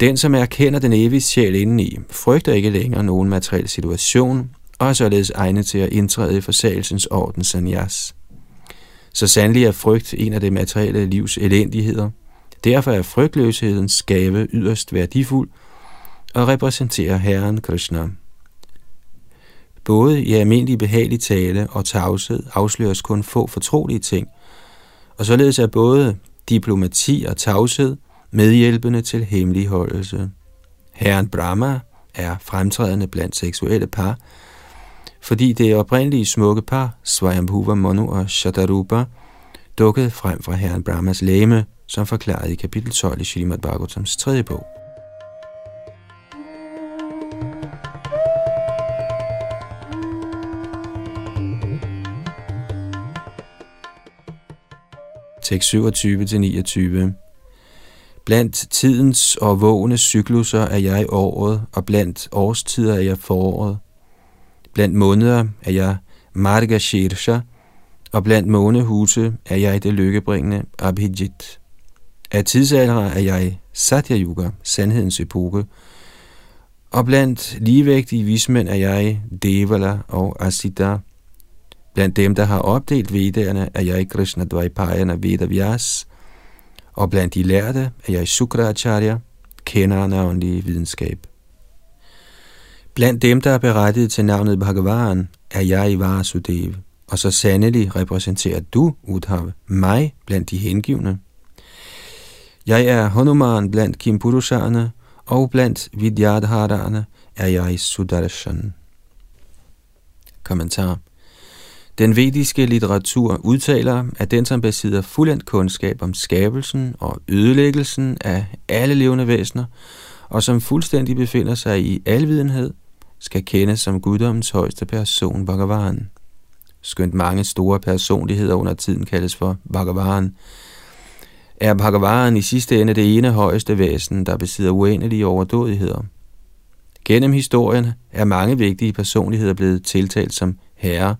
den, som erkender den evige sjæl indeni, frygter ikke længere nogen materiel situation, og er således egnet til at indtræde i forsagelsens orden sanyas. Så sandelig er frygt en af det materielle livs elendigheder. Derfor er frygtløshedens gave yderst værdifuld og repræsenterer Herren Krishna. Både i almindelig behagelig tale og tavshed afsløres kun få fortrolige ting, og således er både diplomati og tavshed medhjælpende til hemmeligholdelse. Herren Brahma er fremtrædende blandt seksuelle par, fordi det oprindelige smukke par, Svayambhuva Manu og Shatarupa, dukkede frem fra herren Brahmas læme, som forklaret i kapitel 12 i Srimad Bhagavatams tredje bog. Tekst 27-29 Blandt tidens og vågne cykluser er jeg året, og blandt årstider er jeg foråret. Blandt måneder er jeg Marga Shirsha, og blandt månehuse er jeg det lykkebringende Abhijit. Af tidsalder er jeg Satya Yuga, sandhedens epoke, og blandt ligevægtige vismænd er jeg Devala og Asita. Blandt dem, der har opdelt vedderne, er jeg Krishna Dvajpayana Vedavyas, og blandt de lærte er jeg Sukracharya, kenderen af åndelig videnskab. Blandt dem, der er berettiget til navnet Bhagavan, er jeg i Vasudev, og så sandelig repræsenterer du, Udhav, mig blandt de hengivne. Jeg er Hanuman blandt Kimpurusharne, og blandt Vidyadharane er jeg Sudarshan. Kommentar den vediske litteratur udtaler, at den, som besidder fuldendt kundskab om skabelsen og ødelæggelsen af alle levende væsener, og som fuldstændig befinder sig i alvidenhed, skal kendes som guddommens højeste person, Bhagavan. Skønt mange store personligheder under tiden kaldes for Bhagavan, er Bhagavan i sidste ende det ene højeste væsen, der besidder uendelige overdådigheder. Gennem historien er mange vigtige personligheder blevet tiltalt som herre,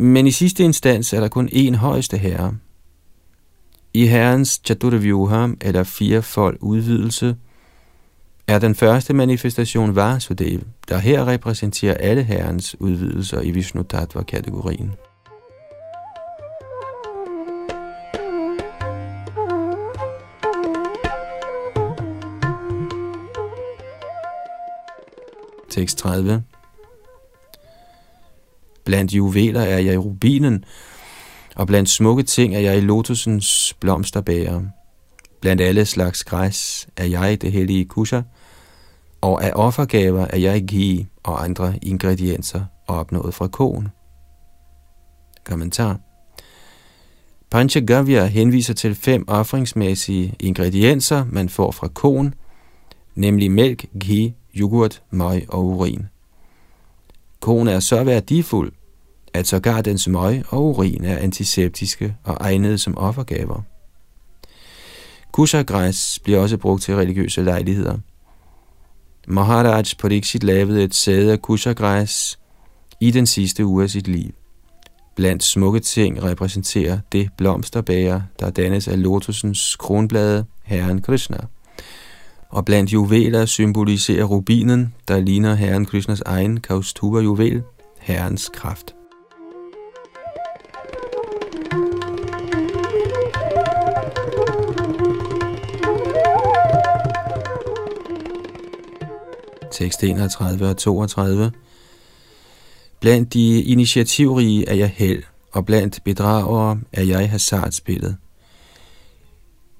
men i sidste instans er der kun én højeste herre. I herrens Chaturvyuha, eller firefold udvidelse, er den første manifestation Vasudev, der her repræsenterer alle herrens udvidelser i Vishnu Tattva-kategorien. Tekst 30 Blandt juveler er jeg i rubinen, og blandt smukke ting er jeg i lotusens blomsterbæger. Blandt alle slags græs er jeg det hellige kusha, og af offergaver er jeg ghee og andre ingredienser opnået fra koen. Kommentar Panchagavya henviser til fem offringsmæssige ingredienser, man får fra koen, nemlig mælk, ghee, yoghurt, møg og urin. Koen er så værdifuld, at sågar dens møg og urin er antiseptiske og egnede som offergaver. Kusagræs bliver også brugt til religiøse lejligheder. Maharaj Pariksit lavede et sæde af kusagræs i den sidste uge af sit liv. Blandt smukke ting repræsenterer det blomsterbæger, der dannes af lotusens kronblade, Herren Krishna. Og blandt juveler symboliserer rubinen, der ligner Herren Krishnas egen kaustuba juvel, Herrens kraft. Tekst 31 og 32. Blandt de initiativrige er jeg held, og blandt bedragere er jeg hasardspillet.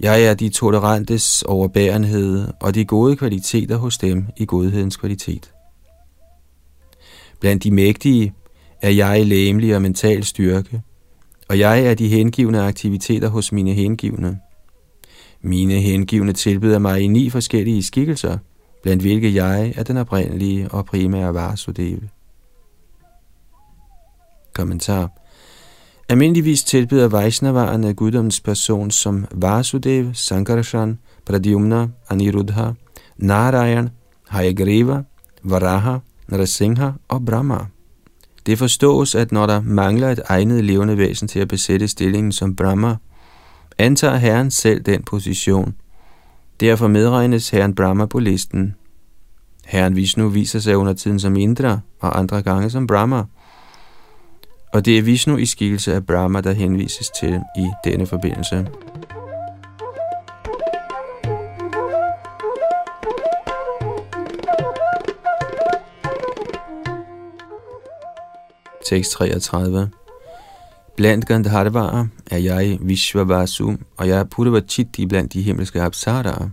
Jeg er de tolerantes overbærenhed og de gode kvaliteter hos dem i godhedens kvalitet. Blandt de mægtige er jeg læmelig og mental styrke, og jeg er de hengivne aktiviteter hos mine hengivne. Mine hengivne tilbyder mig i ni forskellige skikkelser – blandt hvilke jeg er den oprindelige og primære Vasudeva. Kommentar Almindeligvis tilbyder Vaishnavarerne guddommens person som Vasudev, Sankarshan, Pradyumna, Aniruddha, Narayan, Hayagriva, Varaha, Narasimha og Brahma. Det forstås, at når der mangler et egnet levende væsen til at besætte stillingen som Brahma, antager Herren selv den position – Derfor medregnes herren Brahma på listen. Herren Vishnu viser sig under tiden som Indra og andre gange som Brahma. Og det er Vishnu i skikkelse af Brahma, der henvises til i denne forbindelse. Tekst 33 Blandt Gandharvarer er jeg Vishvavasu, og jeg er Puddavachiti blandt de himmelske apsaraer.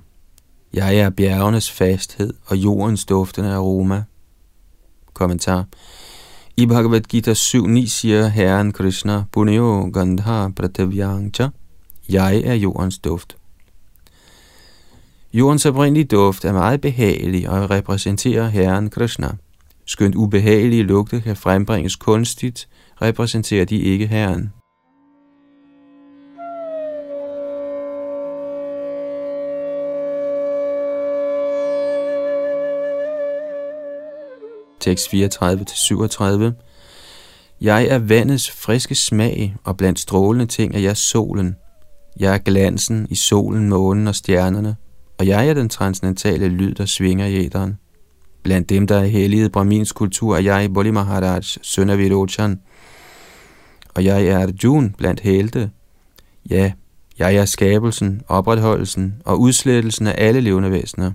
Jeg er bjergenes fasthed og jordens duftende aroma. Kommentar. I Bhagavad Gita 7.9 siger Herren Krishna, Bunyo Gandha Pratavyangcha, jeg er jordens duft. Jordens oprindelige duft er meget behagelig og repræsenterer Herren Krishna. Skønt ubehagelige lugte kan frembringes kunstigt, repræsenterer de ikke Herren. Tekst 34-37 Jeg er vandets friske smag, og blandt strålende ting er jeg solen. Jeg er glansen i solen, månen og stjernerne, og jeg er den transcendentale lyd, der svinger i æderen. Blandt dem, der er helliget Brahmins kultur, er jeg Boli Maharaj, søn af Virochan, og jeg er Arjun blandt helte. Ja, jeg er skabelsen, opretholdelsen og udslettelsen af alle levende væsener.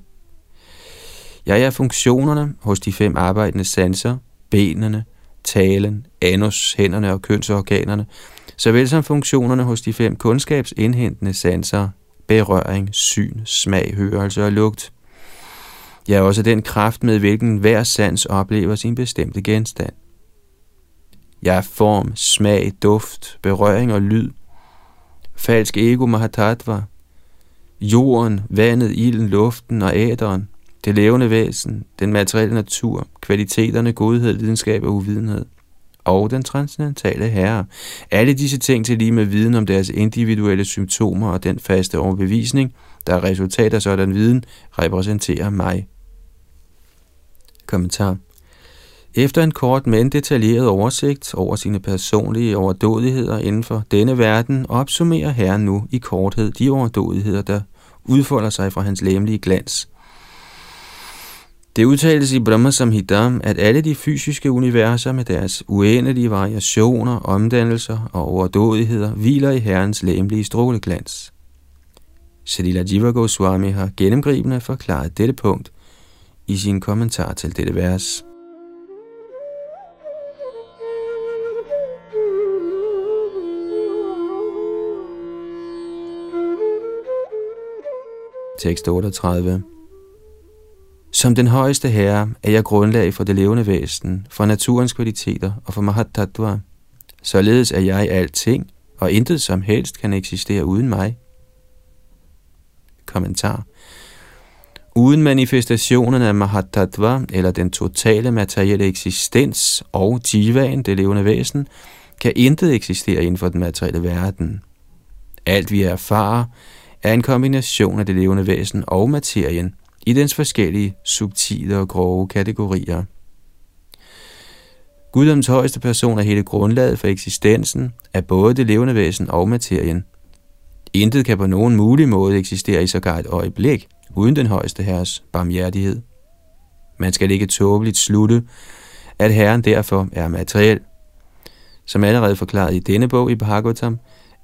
Jeg er funktionerne hos de fem arbejdende sanser, benene, talen, anus, hænderne og kønsorganerne, såvel som funktionerne hos de fem kundskabsindhentende sanser, berøring, syn, smag, hørelse og lugt. Jeg er også den kraft, med hvilken hver sans oplever sin bestemte genstand. Jeg er form, smag, duft, berøring og lyd. Falsk ego mahatattva. Jorden, vandet, ilden, luften og æderen. Det levende væsen, den materielle natur, kvaliteterne, godhed, lidenskab og uvidenhed. og den transcendentale herre. Alle disse ting til lige med viden om deres individuelle symptomer og den faste overbevisning, der er resultat af sådan viden, repræsenterer mig. Kommentar efter en kort, men detaljeret oversigt over sine personlige overdådigheder inden for denne verden, opsummerer Herren nu i korthed de overdådigheder, der udfolder sig fra hans læmelige glans. Det udtales i Brahma Samhita, at alle de fysiske universer med deres uendelige variationer, omdannelser og overdådigheder hviler i Herrens læmelige stråleglans. Srila Jiva Goswami har gennemgribende forklaret dette punkt i sin kommentar til dette vers. Tekst 38 Som den højeste herre er jeg grundlag for det levende væsen, for naturens kvaliteter og for Mahatattva. Således er jeg alting, og intet som helst kan eksistere uden mig. Kommentar Uden manifestationen af Mahatattva, eller den totale materielle eksistens og jivaen, det levende væsen, kan intet eksistere inden for den materielle verden. Alt vi erfarer, er en kombination af det levende væsen og materien i dens forskellige subtile og grove kategorier. Guddoms højeste person er hele grundlaget for eksistensen af både det levende væsen og materien. Intet kan på nogen mulig måde eksistere i sågar et øjeblik, uden den højeste herres barmhjertighed. Man skal ikke tåbeligt slutte, at Herren derfor er materiel. Som allerede forklaret i denne bog i Bhagavatam,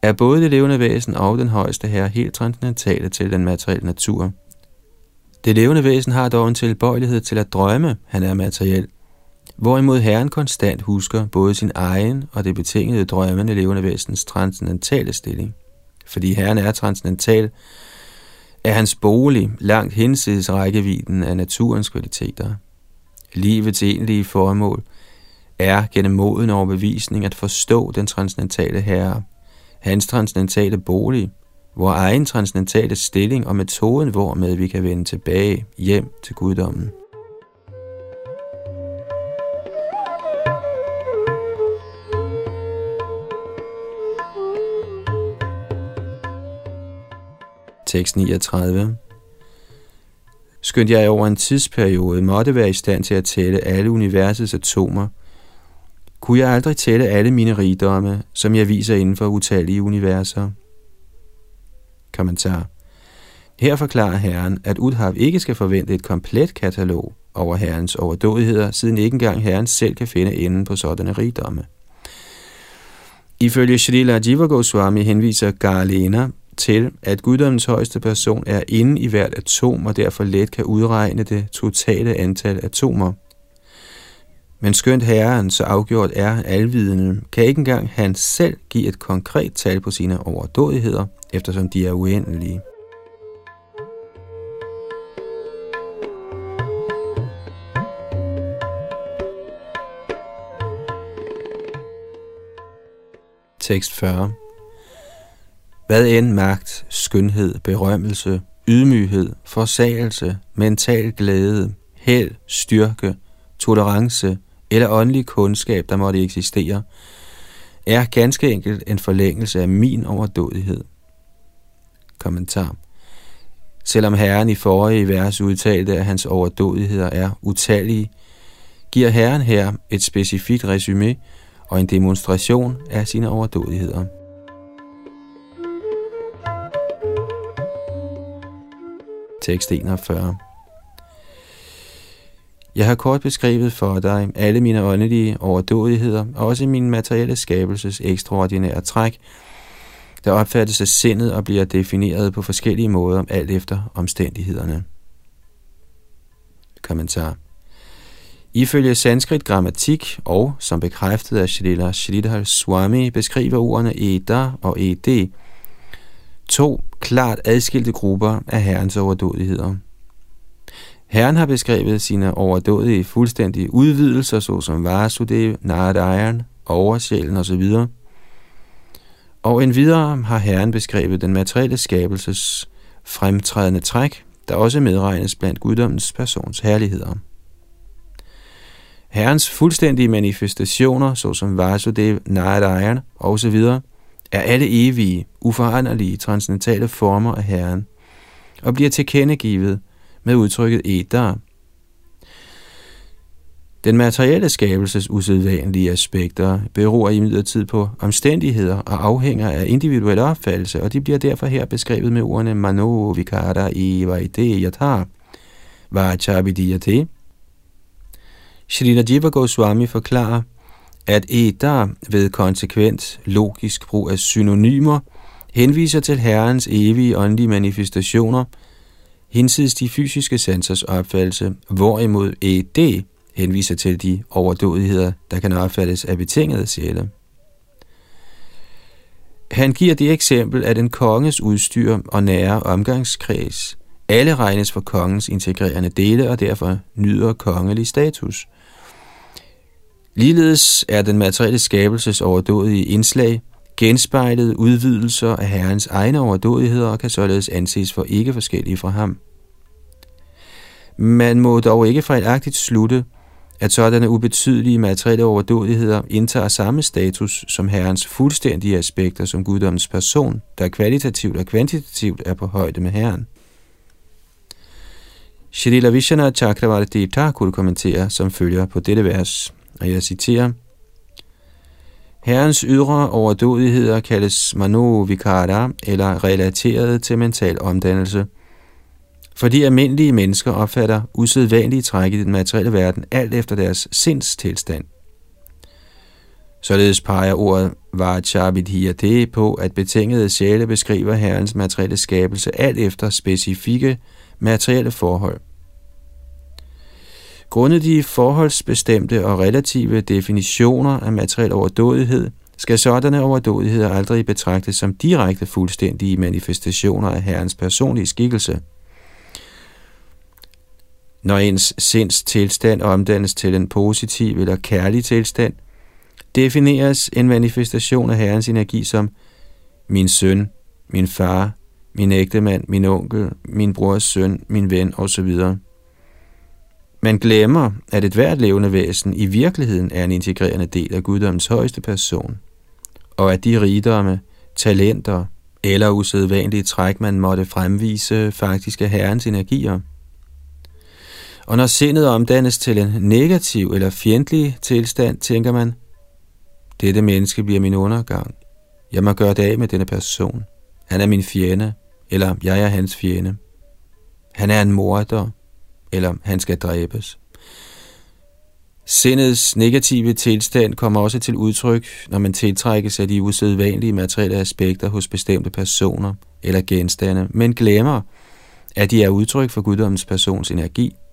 er både det levende væsen og den højeste herre helt transcendentale til den materielle natur. Det levende væsen har dog en tilbøjelighed til at drømme, han er materiel, hvorimod herren konstant husker både sin egen og det betingede drømmende levende væsens transcendentale stilling. Fordi herren er transcendental, er hans bolig langt hinsides rækkevidden af naturens kvaliteter. Livets egentlige formål er gennem moden overbevisning at forstå den transcendentale herre, hans transcendentale bolig, vor egen transcendentale stilling og metoden, hvormed vi kan vende tilbage hjem til guddommen. Tekst 39 Skønt jeg over en tidsperiode måtte være i stand til at tælle alle universets atomer, kunne jeg aldrig tælle alle mine rigdomme, som jeg viser inden for utallige universer. Kommentar. Her forklarer Herren, at Udhav ikke skal forvente et komplet katalog over Herrens overdådigheder, siden ikke engang Herren selv kan finde enden på sådanne rigdomme. Ifølge Srila Jiva Goswami henviser Garlena til, at guddommens højeste person er inde i hvert atom og derfor let kan udregne det totale antal atomer – men skønt herren så afgjort er alvidende, kan ikke engang han selv give et konkret tal på sine overdådigheder, eftersom de er uendelige. Tekst 40 Hvad end magt, skønhed, berømmelse, ydmyghed, forsagelse, mental glæde, held, styrke, tolerance, eller åndelig kundskab, der måtte eksistere, er ganske enkelt en forlængelse af min overdådighed. Kommentar. Selvom Herren i forrige vers udtalte, at hans overdådigheder er utallige, giver Herren her et specifikt resume og en demonstration af sine overdådigheder. Tekst 41 jeg har kort beskrevet for dig alle mine åndelige overdådigheder, og også min materielle skabelses ekstraordinære træk, der opfattes af sindet og bliver defineret på forskellige måder alt efter omstændighederne. Kommentar Ifølge sanskrit grammatik og som bekræftet af Shrila Sridhar Swami beskriver ordene Eda og Ed to klart adskilte grupper af herrens overdådigheder – Herren har beskrevet sine overdådige fuldstændige udvidelser, såsom Vasudev, Naradayan, oversjælen osv. Og endvidere har Herren beskrevet den materielle skabelses fremtrædende træk, der også medregnes blandt guddommens persons herligheder. Herrens fuldstændige manifestationer, såsom Vasudev, Narayana osv., er alle evige, uforanderlige, transcendentale former af Herren, og bliver tilkendegivet med udtrykket Edar. Den materielle skabelses usædvanlige aspekter beror imidlertid på omstændigheder og afhænger af individuel opfattelse, og de bliver derfor her beskrevet med ordene Mano Vikara i e Vaide Yatha, Vachabidiyate. Srila Jiva Goswami forklarer, at Edar ved konsekvent logisk brug af synonymer henviser til Herrens evige åndelige manifestationer, hinsides de fysiske sansers opfattelse, hvorimod ED henviser til de overdådigheder, der kan opfattes af betingede sjæle. Han giver det eksempel, at en konges udstyr og nære omgangskreds alle regnes for kongens integrerende dele og derfor nyder kongelig status. Ligeledes er den materielle skabelses overdådige indslag genspejlet udvidelser af herrens egne overdådigheder og kan således anses for ikke forskellige fra ham. Man må dog ikke fejlagtigt slutte, at sådanne ubetydelige materielle overdådigheder indtager samme status som herrens fuldstændige aspekter som guddommens person, der kvalitativt og kvantitativt er på højde med herren. Shrila Vishana Chakravarti Thakur kommenterer som følger på dette vers, og jeg citerer, Herrens ydre overdådigheder kaldes mano vikara eller relateret til mental omdannelse – fordi almindelige mennesker opfatter usædvanlige træk i den materielle verden alt efter deres sindstilstand. Således peger ordet Vajabidhiyate på, at betingede sjæle beskriver herrens materielle skabelse alt efter specifikke materielle forhold. Grundet de forholdsbestemte og relative definitioner af materiel overdådighed, skal sådanne overdådigheder aldrig betragtes som direkte fuldstændige manifestationer af herrens personlige skikkelse – når ens sinds tilstand omdannes til en positiv eller kærlig tilstand, defineres en manifestation af Herrens energi som min søn, min far, min ægtemand, min onkel, min brors søn, min ven osv. Man glemmer, at et hvert levende væsen i virkeligheden er en integrerende del af guddommens højeste person, og at de rigdomme, talenter eller usædvanlige træk, man måtte fremvise, faktisk er Herrens energier. Og når sindet omdannes til en negativ eller fjendtlig tilstand, tænker man, dette menneske bliver min undergang. Jeg må gøre det af med denne person. Han er min fjende, eller jeg er hans fjende. Han er en morder, eller han skal dræbes. Sindets negative tilstand kommer også til udtryk, når man tiltrækkes af de usædvanlige materielle aspekter hos bestemte personer eller genstande, men glemmer, at de er udtryk for guddommens persons energi –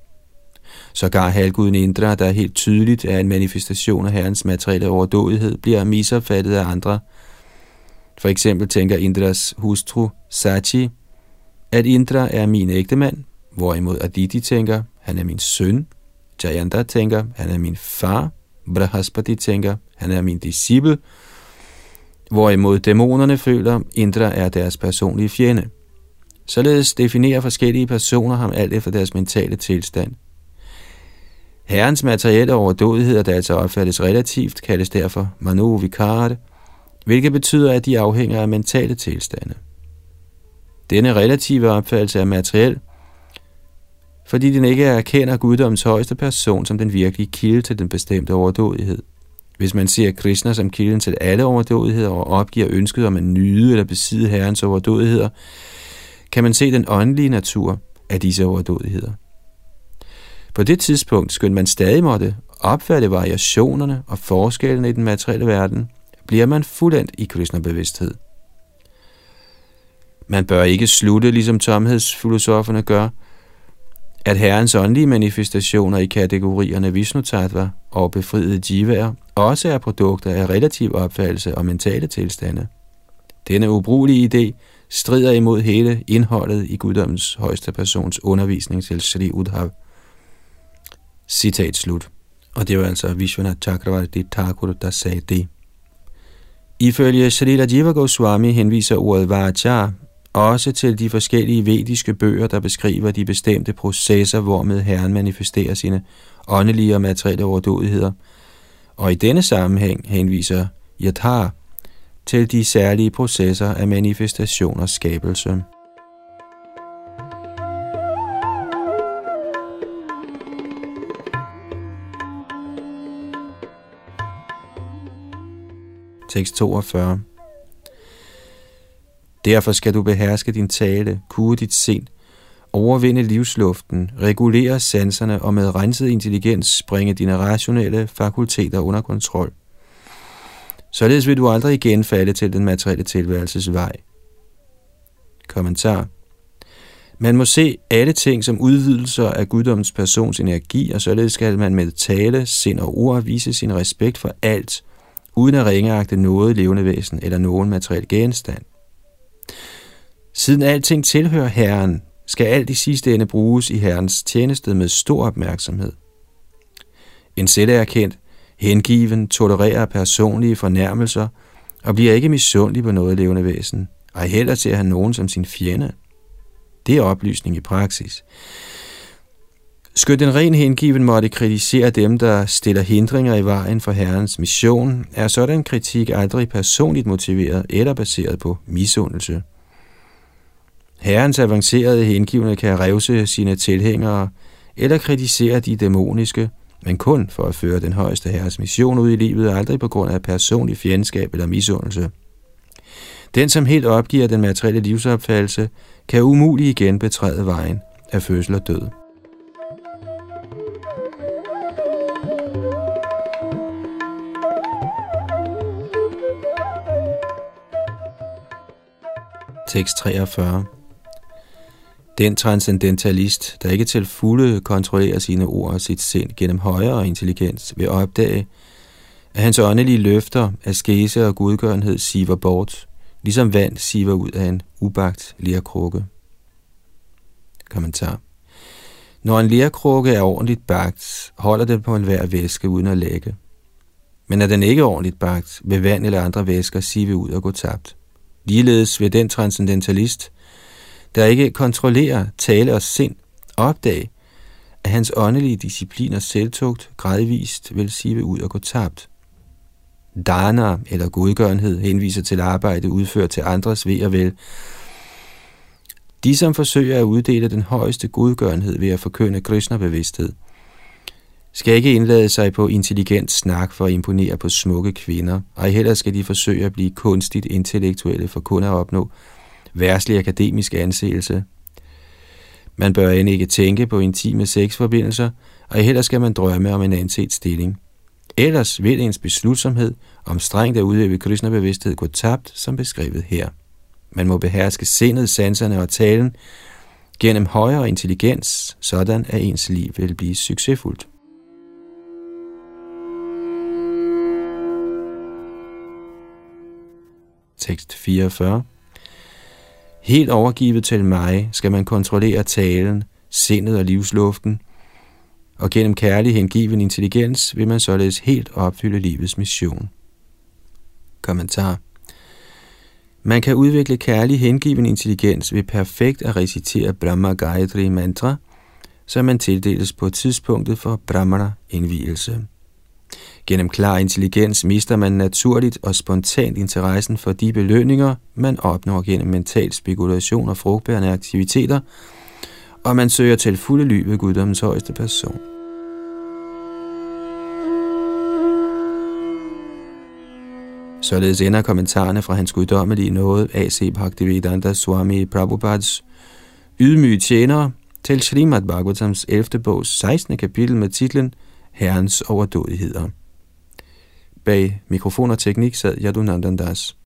Sågar halvguden Indra, der helt tydeligt er en manifestation af herrens materielle overdådighed, bliver misopfattet af andre. For eksempel tænker Indras hustru Sachi, at Indra er min ægtemand, hvorimod Aditi tænker, han er min søn. Jayanta tænker, han er min far. Brahaspati tænker, han er min disciple. Hvorimod dæmonerne føler, Indra er deres personlige fjende. Således definerer forskellige personer ham alt efter deres mentale tilstand. Herrens materielle overdådigheder, der altså opfattes relativt, kaldes derfor manu vikare, hvilket betyder, at de afhænger af mentale tilstande. Denne relative opfattelse er materiel, fordi den ikke erkender guddoms højeste person som den virkelige kilde til den bestemte overdådighed. Hvis man ser Krishna som kilden til alle overdådigheder og opgiver ønsket om at nyde eller besidde herrens overdådigheder, kan man se den åndelige natur af disse overdådigheder. På det tidspunkt, skønt man stadig måtte opfatte variationerne og forskellene i den materielle verden, bliver man fuldendt i Krishna-bevidsthed. Man bør ikke slutte, ligesom tomhedsfilosoferne gør, at herrens åndelige manifestationer i kategorierne Vishnu Tattva og befriede jivaer også er produkter af relativ opfattelse og mentale tilstande. Denne ubrugelige idé strider imod hele indholdet i guddommens højeste persons undervisning til Sri Udhav. Citat slut. Og det var altså Vishwanath Chakravarti Thakur, der sagde det. Ifølge Srila Jiva Goswami henviser ordet Vajra også til de forskellige vediske bøger, der beskriver de bestemte processer, hvormed Herren manifesterer sine åndelige og materielle overdådigheder. Og i denne sammenhæng henviser Yathar til de særlige processer af manifestation og skabelse. Tekst 42 Derfor skal du beherske din tale, kue dit sind, overvinde livsluften, regulere sanserne og med renset intelligens bringe dine rationelle fakulteter under kontrol. Således vil du aldrig igen falde til den materielle tilværelses vej. Kommentar Man må se alle ting som udvidelser af guddommens persons energi, og således skal man med tale, sind og ord vise sin respekt for alt, uden at ringeagte noget levende væsen eller nogen materiel genstand. Siden alting tilhører Herren, skal alt i sidste ende bruges i Herrens tjeneste med stor opmærksomhed. En selverkendt, hengiven, tolererer personlige fornærmelser og bliver ikke misundelig på noget levende væsen, og heller til at have nogen som sin fjende. Det er oplysning i praksis. Skønt den ren hengiven måtte kritisere dem, der stiller hindringer i vejen for Herrens mission, er sådan kritik aldrig personligt motiveret eller baseret på misundelse. Herrens avancerede hengivne kan revse sine tilhængere eller kritisere de dæmoniske, men kun for at føre den højeste herres mission ud i livet, aldrig på grund af personlig fjendskab eller misundelse. Den, som helt opgiver den materielle livsopfattelse, kan umuligt igen betræde vejen af fødsel og død. Tekst 43 den transcendentalist, der ikke til fulde kontrollerer sine ord og sit sind gennem højere intelligens, vil opdage, at hans åndelige løfter, askese og gudgørenhed siver bort, ligesom vand siver ud af en ubagt lærkrukke. Kommentar. Når en lærkrukke er ordentligt bagt, holder den på en hver væske uden at lægge. Men er den ikke ordentligt bagt, vil vand eller andre væsker sive ud og gå tabt. Ligeledes vil den transcendentalist, der ikke kontrollerer tale og sind, opdage, at hans åndelige disciplin og selvtugt gradvist vil sive ud og gå tabt. Dana eller godgørenhed henviser til arbejde udført til andres ved og vel. De, som forsøger at uddele den højeste godgørenhed ved at forkynde Krishna-bevidsthed, skal ikke indlade sig på intelligent snak for at imponere på smukke kvinder, og heller skal de forsøge at blive kunstigt intellektuelle for kun at opnå værslig akademisk anseelse. Man bør end ikke tænke på intime sexforbindelser, og heller skal man drømme om en anset stilling. Ellers vil ens beslutsomhed om strengt at udøve Krishna-bevidsthed gå tabt, som beskrevet her. Man må beherske sindet, sanserne og talen gennem højere intelligens, sådan at ens liv vil blive succesfuldt. Tekst 44 Helt overgivet til mig skal man kontrollere talen, sindet og livsluften, og gennem kærlig hengiven intelligens vil man således helt opfylde livets mission. Kommentar Man kan udvikle kærlig hengiven intelligens ved perfekt at recitere Brahma Gayatri mantra, som man tildeles på tidspunktet for Brahmana indvielse. Gennem klar intelligens mister man naturligt og spontant interessen for de belønninger, man opnår gennem mental spekulation og frugtbærende aktiviteter, og man søger til fulde ly ved guddommens højeste person. Således ender kommentarerne fra hans guddommelige nåde A.C. Bhaktivedanta Swami Prabhupads ydmyge tjenere til Srimad Bhagavatams 11. bogs 16. kapitel med titlen Herrens overdådigheder. Bag mikrofon og teknik sad Yadunandandas.